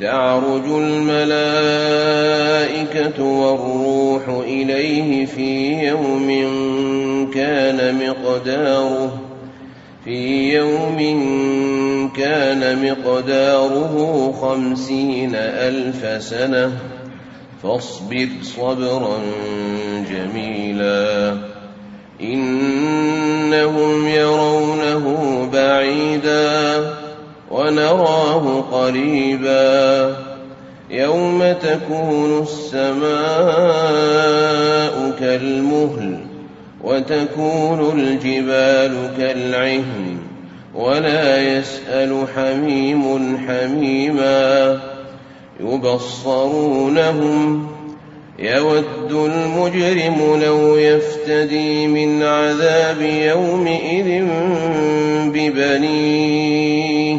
تعرج الملائكة والروح إليه في يوم كان مقداره في يوم كان مقداره خمسين ألف سنة. فاصبر صبرا جميلا. إنهم يرونه بعيدا. ونراه قريبا يوم تكون السماء كالمهل وتكون الجبال كالعهن ولا يسأل حميم حميما يبصرونهم يود المجرم لو يفتدي من عذاب يومئذ ببنيه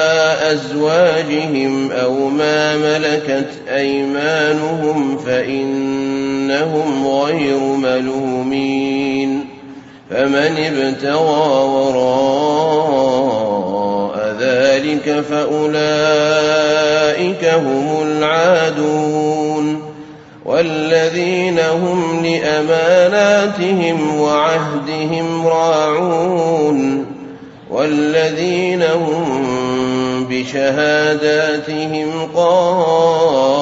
أزواجهم أو ما ملكت أيمانهم فإنهم غير ملومين فمن ابتغى وراء ذلك فأولئك هم العادون والذين هم لأماناتهم وعهدهم راعون والذين هم بشهاداتهم قائمون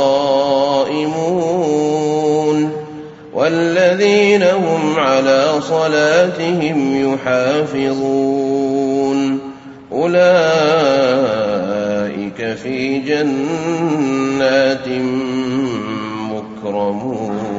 والذين هم على صلاتهم يحافظون أولئك في جنات مكرمون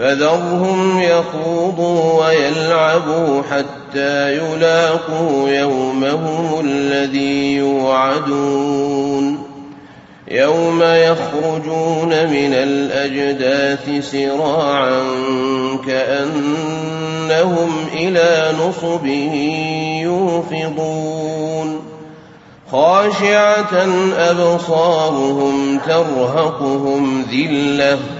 فذرهم يخوضوا ويلعبوا حتى يلاقوا يومهم الذي يوعدون. يوم يخرجون من الأجداث سراعا كأنهم إلى نصب يوفضون. خاشعة أبصارهم ترهقهم ذِلَّةٌ